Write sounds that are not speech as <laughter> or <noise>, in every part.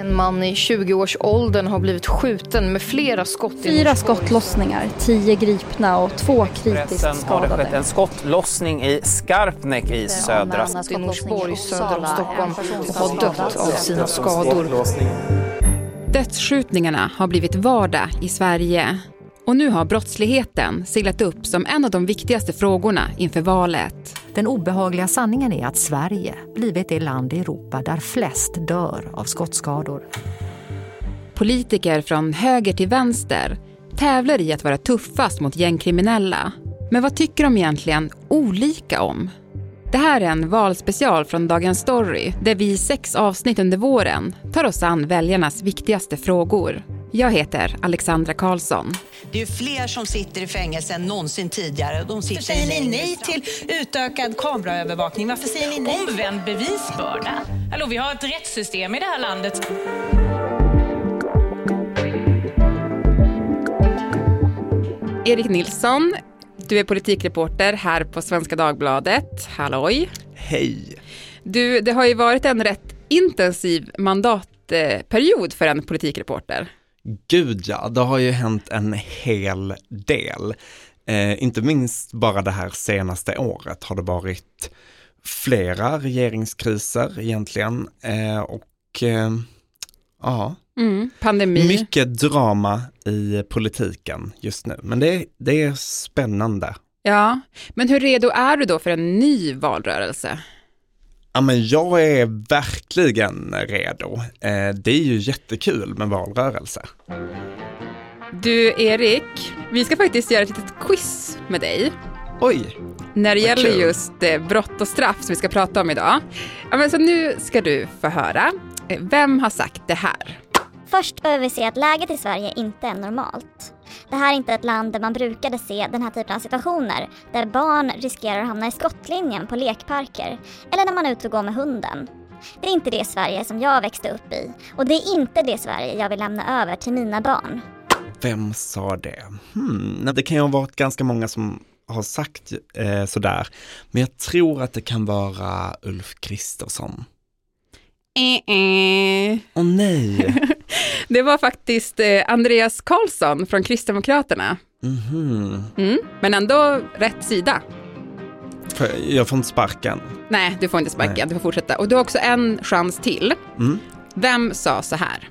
En man i 20-årsåldern har blivit skjuten med flera skott Fyra skottlossningar, tio gripna och två kritiskt har det skadade. skett en skottlossning i Skarpnäck i södra i Norsborg söder om Stockholm och har dött av sina skador. Dödsskjutningarna har blivit vardag i Sverige. Och nu har brottsligheten seglat upp som en av de viktigaste frågorna inför valet. Den obehagliga sanningen är att Sverige blivit det land i Europa där flest dör av skottskador. Politiker från höger till vänster tävlar i att vara tuffast mot gängkriminella. Men vad tycker de egentligen olika om? Det här är en valspecial från Dagens Story där vi i sex avsnitt under våren tar oss an väljarnas viktigaste frågor. Jag heter Alexandra Karlsson. Det är fler som sitter i fängelse än någonsin tidigare. De sitter Varför säger i ni nej till utökad kameraövervakning? Varför säger ni nej? Omvänd bevisbörda. Hallå, vi har ett rättssystem i det här landet. Erik Nilsson, du är politikreporter här på Svenska Dagbladet. Halloj! Hej! Du, det har ju varit en rätt intensiv mandatperiod för en politikreporter. Gud ja, det har ju hänt en hel del. Eh, inte minst bara det här senaste året har det varit flera regeringskriser egentligen. Eh, och eh, ja, Mm. Pandemi. mycket drama i politiken just nu. Men det, det är spännande. Ja, men hur redo är du då för en ny valrörelse? Ja, men jag är verkligen redo. Eh, det är ju jättekul med valrörelse. Du, Erik, vi ska faktiskt göra ett litet quiz med dig. Oj, När det gäller kul. just eh, brott och straff som vi ska prata om idag. Ja, men så nu ska du få höra. Eh, Vem har sagt det här? Först behöver vi se att läget i Sverige inte är normalt. Det här är inte ett land där man brukade se den här typen av situationer, där barn riskerar att hamna i skottlinjen på lekparker, eller när man är ute och går med hunden. Det är inte det Sverige som jag växte upp i, och det är inte det Sverige jag vill lämna över till mina barn. Vem sa det? Hmm, det kan ju ha varit ganska många som har sagt eh, sådär. Men jag tror att det kan vara Ulf Kristersson. Eh, eh. Åh nej! <laughs> Det var faktiskt eh, Andreas Karlsson från Kristdemokraterna. Mhm. Mm. Men ändå rätt sida. Jag får inte sparken. Nej, du får inte sparka, Nej. du får fortsätta. Och du har också en chans till. Mm. Vem sa så här?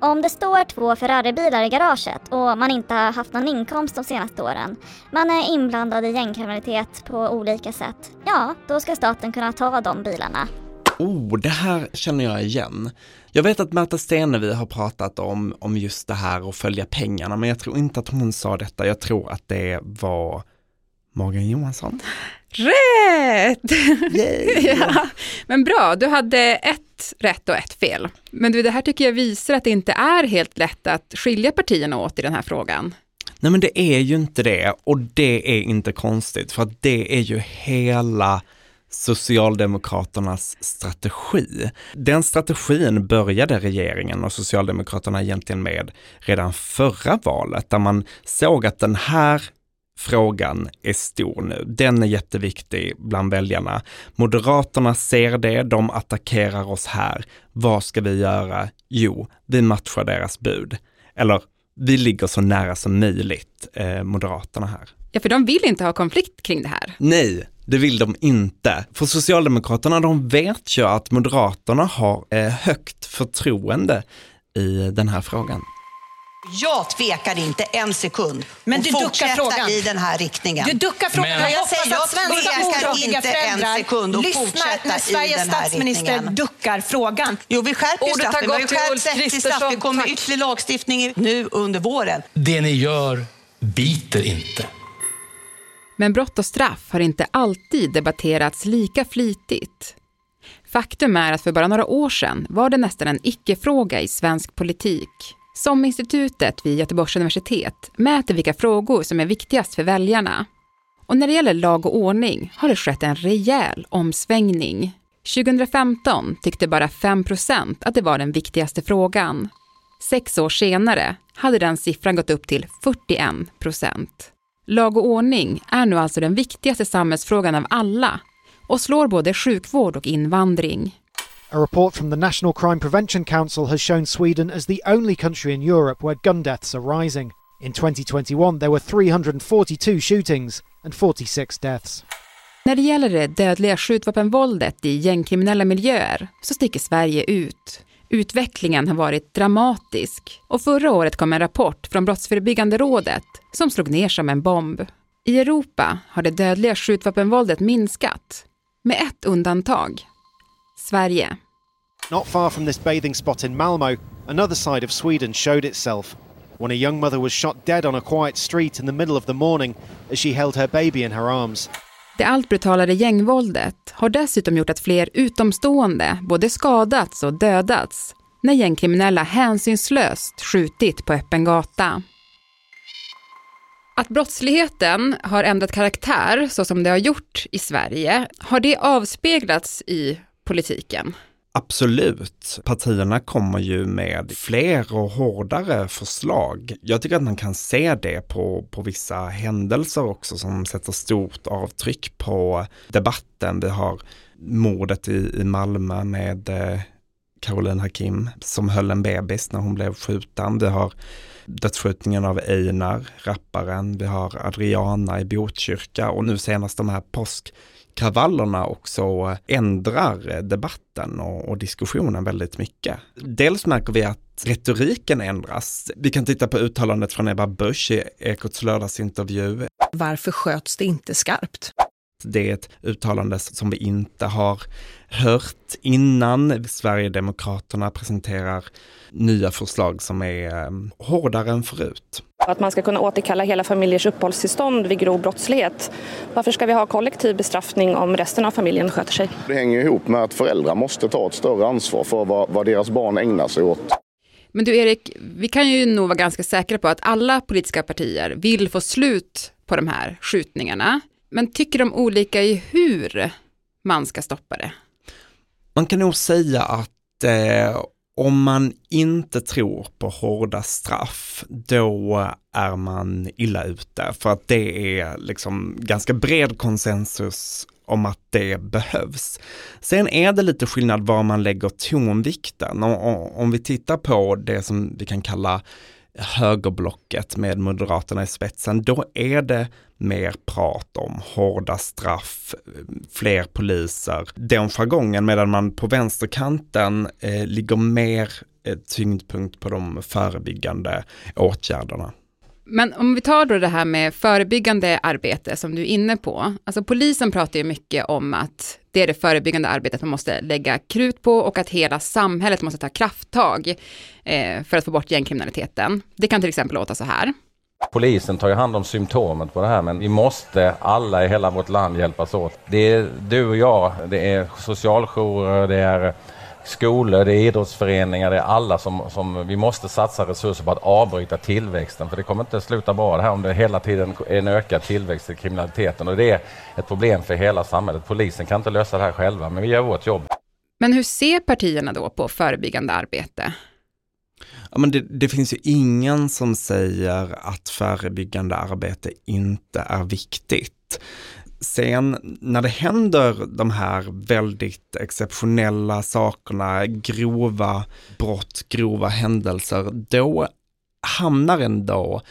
Om det står två Ferraribilar i garaget och man inte har haft någon inkomst de senaste åren, man är inblandad i gängkriminalitet på olika sätt, ja, då ska staten kunna ta de bilarna. Oh, det här känner jag igen. Jag vet att Märta Stenevi har pratat om, om just det här och följa pengarna, men jag tror inte att hon sa detta. Jag tror att det var Morgan Johansson. Rätt! <laughs> Ja. Men bra, du hade ett rätt och ett fel. Men du, det här tycker jag visar att det inte är helt lätt att skilja partierna åt i den här frågan. Nej men det är ju inte det och det är inte konstigt för att det är ju hela Socialdemokraternas strategi. Den strategin började regeringen och Socialdemokraterna egentligen med redan förra valet där man såg att den här frågan är stor nu. Den är jätteviktig bland väljarna. Moderaterna ser det, de attackerar oss här. Vad ska vi göra? Jo, vi matchar deras bud. Eller vi ligger så nära som möjligt, eh, Moderaterna här. Ja, för de vill inte ha konflikt kring det här. Nej, det vill de inte. För Socialdemokraterna, de vet ju att Moderaterna har eh, högt förtroende i den här frågan. Jag tvekar inte en sekund Men du duckar frågan. i den här riktningen. Du duckar frågan. Men- Jag säger, jag svenska tvekar inte en föräldrar sekund och lyssnar fortsätta när i Sveriges den här statsminister riktningen. duckar frågan. Jo, vi skärper straffen. Vi har ju skärpt Ulf sätt till straff. Vi Kristersson. kommer ytterligare lagstiftning nu under våren. Det ni gör biter inte. Men brott och straff har inte alltid debatterats lika flitigt. Faktum är att för bara några år sedan var det nästan en icke-fråga i svensk politik. Som institutet vid Göteborgs universitet mäter vilka frågor som är viktigast för väljarna. Och när det gäller lag och ordning har det skett en rejäl omsvängning. 2015 tyckte bara 5% att det var den viktigaste frågan. Sex år senare hade den siffran gått upp till 41 Lag och ordning är nu alltså den viktigaste samhällsfrågan av alla och slår både sjukvård och invandring. A report from the National Crime Prevention Council has shown Sweden as the only country in Europe where gun deaths are rising. In 2021, there were 342 shootings and 46 deaths. När det gäller det dödliga skjutvapenvåldet i gängkriminella miljöer så sticker Sverige ut. Utvecklingen har varit dramatisk och förra året kom en rapport från Brottsförebyggande rådet som slog ner som en bomb. I Europa har det dödliga skjutvapenvåldet minskat, med ett undantag. Sverige. Not far from this bathing spot in Malmö, another side of Sweden showed itself when a young mother was shot dead on a quiet street in the middle of the morning as she held her baby in her arms. Det allt brutalare gängvåldet har dessutom gjort att fler utomstående både skadats och dödats när gängkriminella hänsynslöst skjutit på öppen gata. Att brottsligheten har ändrat karaktär så som det har gjort i Sverige, har det avspeglats i politiken? Absolut. Partierna kommer ju med fler och hårdare förslag. Jag tycker att man kan se det på, på vissa händelser också som sätter stort avtryck på debatten. Vi har mordet i, i Malmö med eh, Caroline Hakim som höll en bebis när hon blev skjuten. Vi har dödsskjutningen av Einar, rapparen. Vi har Adriana i Botkyrka och nu senast de här påsk kravallerna också ändrar debatten och, och, diskussionen väldigt mycket. Dels märker vi att retoriken ändras. Vi kan titta på uttalandet från Ebba Busch i Ekots lördagsintervju. Varför sköts det inte skarpt? Det är ett uttalande som vi inte har hört innan. Sverigedemokraterna presenterar nya förslag som är um, hårdare än förut. Att man ska kunna återkalla hela familjers uppehållstillstånd vid grov brottslighet. Varför ska vi ha kollektiv bestraffning om resten av familjen sköter sig? Det hänger ihop med att föräldrar måste ta ett större ansvar för vad, vad deras barn ägnar sig åt. Men du Erik, vi kan ju nog vara ganska säkra på att alla politiska partier vill få slut på de här skjutningarna. Men tycker de olika i hur man ska stoppa det? Man kan nog säga att eh, om man inte tror på hårda straff, då är man illa ute. För att det är liksom ganska bred konsensus om att det behövs. Sen är det lite skillnad var man lägger tonvikten. Om vi tittar på det som vi kan kalla högerblocket med Moderaterna i spetsen, då är det mer prat om hårda straff, fler poliser, den jargongen, medan man på vänsterkanten eh, ligger mer eh, tyngdpunkt på de förebyggande åtgärderna. Men om vi tar då det här med förebyggande arbete som du är inne på. Alltså polisen pratar ju mycket om att det är det förebyggande arbetet man måste lägga krut på och att hela samhället måste ta krafttag eh, för att få bort gängkriminaliteten. Det kan till exempel låta så här. Polisen tar ju hand om symptomen på det här men vi måste alla i hela vårt land hjälpas åt. Det är du och jag, det är socialjourer, det är skolor, det är idrottsföreningar, det är alla som, som vi måste satsa resurser på att avbryta tillväxten. För det kommer inte sluta bra det här om det hela tiden är en ökad tillväxt i kriminaliteten. Och det är ett problem för hela samhället. Polisen kan inte lösa det här själva, men vi gör vårt jobb. Men hur ser partierna då på förebyggande arbete? Ja, men det, det, finns ju ingen som säger att förebyggande arbete inte är viktigt. Sen när det händer de här väldigt exceptionella sakerna, grova brott, grova händelser, då hamnar ändå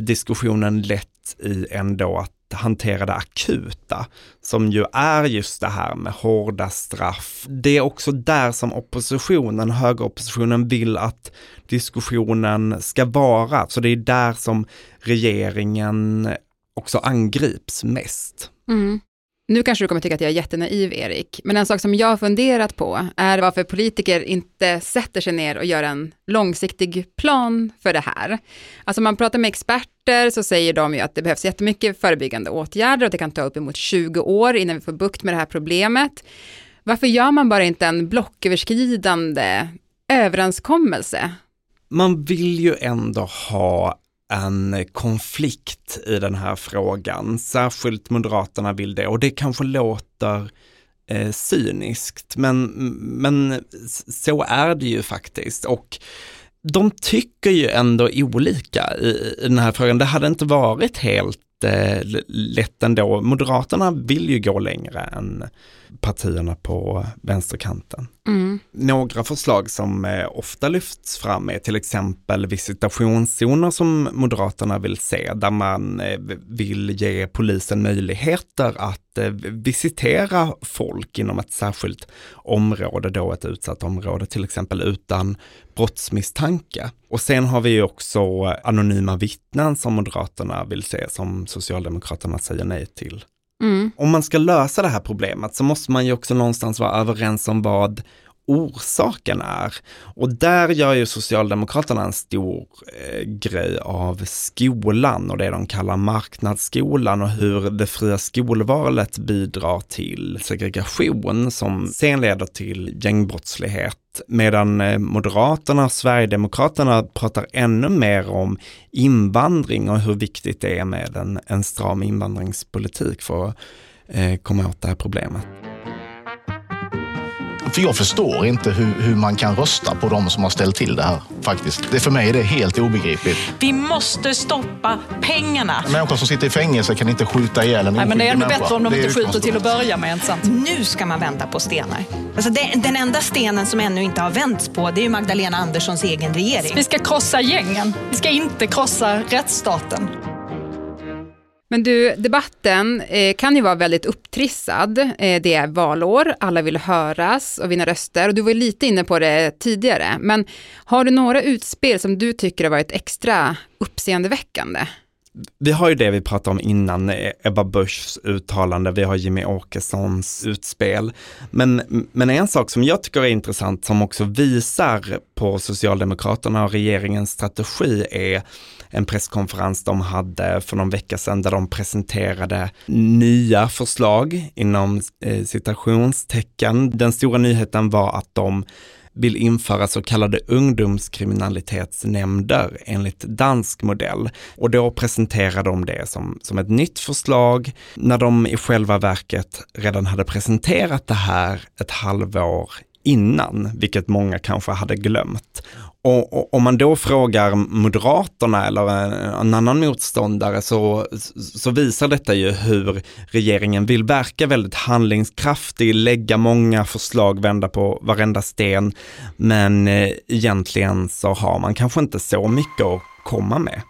diskussionen lätt i ändå att hantera det akuta, som ju är just det här med hårda straff. Det är också där som oppositionen, högeroppositionen vill att diskussionen ska vara, så det är där som regeringen också angrips mest. Mm. Nu kanske du kommer tycka att jag är jättenaiv, Erik, men en sak som jag har funderat på är varför politiker inte sätter sig ner och gör en långsiktig plan för det här. Alltså man pratar med experter så säger de ju att det behövs jättemycket förebyggande åtgärder och det kan ta uppemot 20 år innan vi får bukt med det här problemet. Varför gör man bara inte en blocköverskridande överenskommelse? Man vill ju ändå ha en konflikt i den här frågan. Särskilt Moderaterna vill det och det kanske låter eh, cyniskt, men, men så är det ju faktiskt. Och de tycker ju ändå olika i, i den här frågan. Det hade inte varit helt eh, lätt ändå. Moderaterna vill ju gå längre än partierna på vänsterkanten. Mm. Några förslag som eh, ofta lyfts fram är till exempel visitationszoner som Moderaterna vill se, där man eh, vill ge polisen möjligheter att eh, visitera folk inom ett särskilt område, då ett utsatt område till exempel utan brottsmisstanke. Och sen har vi också anonyma vittnen som Moderaterna vill se, som Socialdemokraterna säger nej till. Mm. Om man ska lösa det här problemet så måste man ju också någonstans vara överens om vad orsaken är. Och där gör ju Socialdemokraterna en stor eh, grej av skolan och det de kallar marknadsskolan och hur det fria skolvalet bidrar till segregation som sen leder till gängbrottslighet. Medan eh, Moderaterna och Sverigedemokraterna pratar ännu mer om invandring och hur viktigt det är med en, en stram invandringspolitik för att eh, komma åt det här problemet. För jag förstår inte hur, hur man kan rösta på de som har ställt till det här faktiskt. Det för mig är det helt obegripligt. Vi måste stoppa pengarna. Människor som sitter i fängelse kan inte skjuta ihjäl en Nej, men Det är ännu människa. bättre om de inte skjuter till att börja med. Inte sant? Nu ska man vända på stenar. Alltså det, den enda stenen som ännu inte har vänts på det är Magdalena Anderssons egen regering. Vi ska krossa gängen. Vi ska inte krossa rättsstaten. Men du, debatten eh, kan ju vara väldigt upptrissad. Eh, det är valår, alla vill höras och vinna röster. Och du var lite inne på det tidigare. Men har du några utspel som du tycker har varit extra uppseendeväckande? Vi har ju det vi pratade om innan, eh, Ebba Buschs uttalande, vi har Jimmy Åkessons utspel. Men, men en sak som jag tycker är intressant som också visar på Socialdemokraterna och regeringens strategi är en presskonferens de hade för någon vecka sedan där de presenterade nya förslag inom eh, citationstecken. Den stora nyheten var att de vill införa så kallade ungdomskriminalitetsnämnder enligt dansk modell. Och då presenterar de det som, som ett nytt förslag när de i själva verket redan hade presenterat det här ett halvår innan, vilket många kanske hade glömt. Och, om man då frågar Moderaterna eller en, en, annan motståndare så, så visar detta ju hur regeringen vill verka väldigt handlingskraftig, lägga många förslag, vända på varenda sten. Men eh, egentligen så har man kanske inte så mycket att komma med.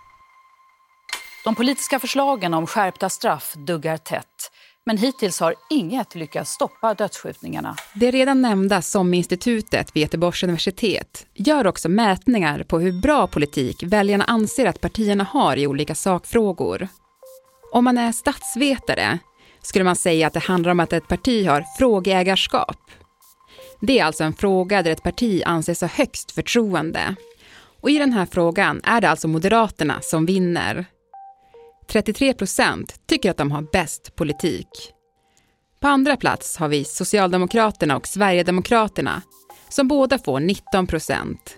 De politiska förslagen om skärpta straff duggar tätt. Men hittills har inget lyckats stoppa dödsskjutningarna. Det redan nämnda SOM-institutet vid Göteborgs universitet gör också mätningar på hur bra politik väljarna anser att partierna har i olika sakfrågor. Om man är statsvetare skulle man säga att det handlar om att ett parti har frågeägarskap. Det är alltså en fråga där ett parti anses ha högst förtroende. Och i den här frågan är det alltså Moderaterna som vinner. 33 procent tycker att de har bäst politik. På andra plats har vi Socialdemokraterna och Sverigedemokraterna som båda får 19 procent.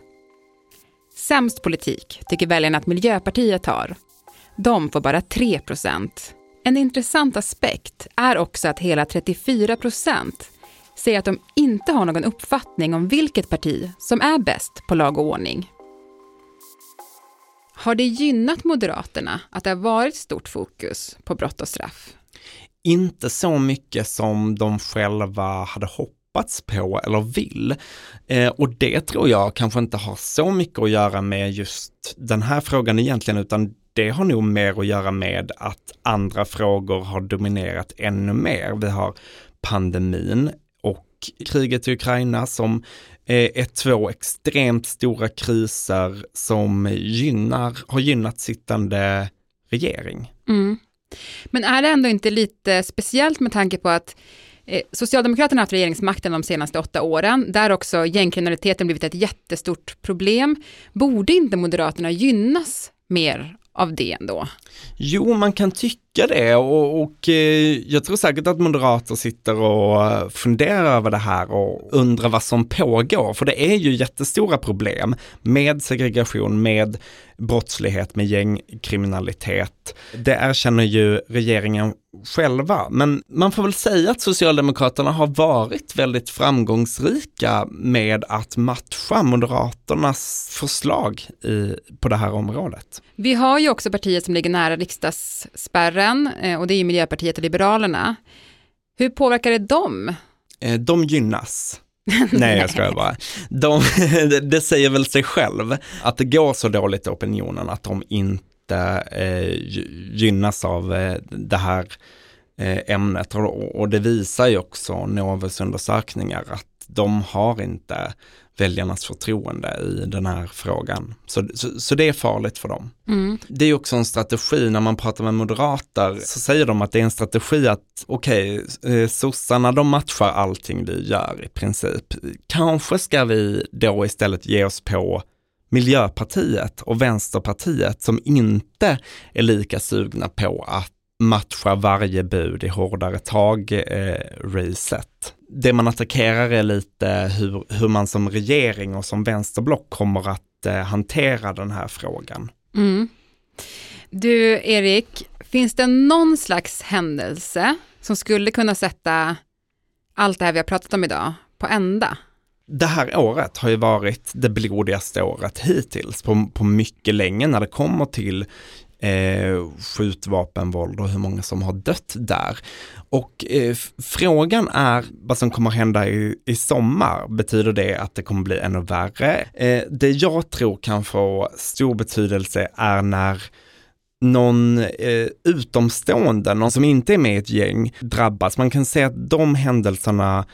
Sämst politik tycker väljarna att Miljöpartiet har. De får bara 3 procent. En intressant aspekt är också att hela 34 procent säger att de inte har någon uppfattning om vilket parti som är bäst på lag och ordning. Har det gynnat Moderaterna att det har varit stort fokus på brott och straff? Inte så mycket som de själva hade hoppats på eller vill. Eh, och det tror jag kanske inte har så mycket att göra med just den här frågan egentligen, utan det har nog mer att göra med att andra frågor har dominerat ännu mer. Vi har pandemin och kriget i Ukraina som är två extremt stora kriser som gynnar, har gynnat sittande regering. Mm. Men är det ändå inte lite speciellt med tanke på att eh, Socialdemokraterna har haft regeringsmakten de senaste åtta åren, där också gängkriminaliteten blivit ett jättestort problem. Borde inte Moderaterna gynnas mer av det ändå? Jo, man kan tycka tycka det och, och eh, jag tror säkert att moderater sitter och eh, funderar över det här och undrar vad som pågår. För det är ju jättestora problem med segregation, med brottslighet, med gängkriminalitet. Det erkänner ju regeringen själva. Men man får väl säga att Socialdemokraterna har varit väldigt framgångsrika med att matcha Moderaternas förslag i, på det här området. Vi har ju också partier som ligger nära riksdagsspärren eh, och det är Miljöpartiet och Liberalerna. Hur påverkar det dem? Eh, de gynnas. <laughs> Nej, jag skojar bara. De, <laughs> det säger väl sig själv att det går så dåligt i opinionen att de inte eh, gynnas av eh, det här eh, ämnet. Och, och, det visar ju också Novus undersökningar att de har inte väljarnas förtroende i den här frågan. Så, så, så det är farligt för dem. Mm. Det är också en strategi, när man pratar med moderater så säger de att det är en strategi att okej, okay, eh, sossarna de matchar allting vi gör i princip. Kanske ska vi då istället ge oss på Miljöpartiet och Vänsterpartiet som inte är lika sugna på att matcha varje bud i hårdare tag-racet. Eh, det man attackerar är lite hur, hur man som regering och som vänsterblock kommer att eh, hantera den här frågan. Mm. Du, Erik, finns det någon slags händelse som skulle kunna sätta allt det här vi har pratat om idag på ända? Det här året har ju varit det blodigaste året hittills på, på mycket länge när det kommer till eh, skjutvapenvåld och hur många som har dött där. Och eh, frågan är vad som kommer hända i, i sommar. Betyder det att det kommer bli ännu värre? Eh, det jag tror kan få stor betydelse är när någon eh, utomstående, någon som inte är med i ett gäng, drabbas. Man kan säga att de händelserna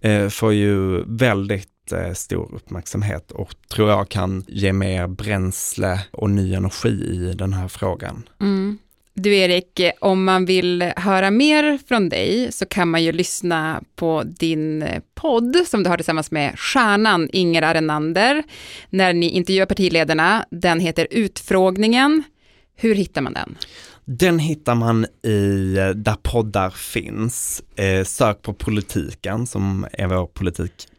eh, får ju väldigt stor uppmärksamhet och tror jag kan ge mer bränsle och ny energi i den här frågan. Mm. Du Erik, om man vill höra mer från dig så kan man ju lyssna på din podd som du har tillsammans med stjärnan Inger Arenander när ni intervjuar partiledarna. Den heter Utfrågningen. Hur hittar man den? Den hittar man i där poddar finns. Eh, sök på politiken som är vår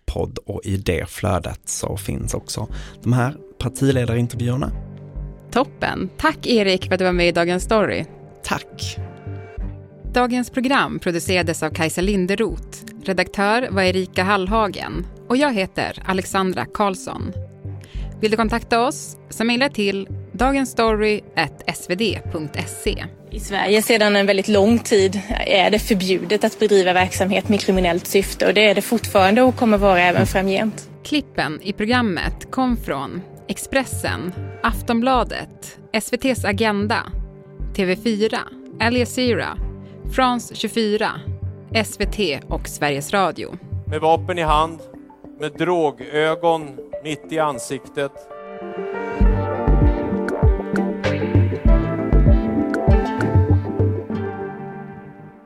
politikpodd och i det flödet så finns också de här partiledarintervjuerna. Toppen. Tack Erik för att du var med i Dagens Story. Tack. Dagens program producerades av Kajsa Linderoth. Redaktör var Erika Hallhagen och jag heter Alexandra Karlsson. Vill du kontakta oss så mejla till dagensstory.svd.se. I Sverige sedan en väldigt lång tid är det förbjudet att bedriva verksamhet med kriminellt syfte och det är det fortfarande och kommer vara även framgent. Klippen i programmet kom från Expressen, Aftonbladet, SVTs Agenda, TV4, Al Jazeera, France 24, SVT och Sveriges Radio. Med vapen i hand, med drogögon mitt i ansiktet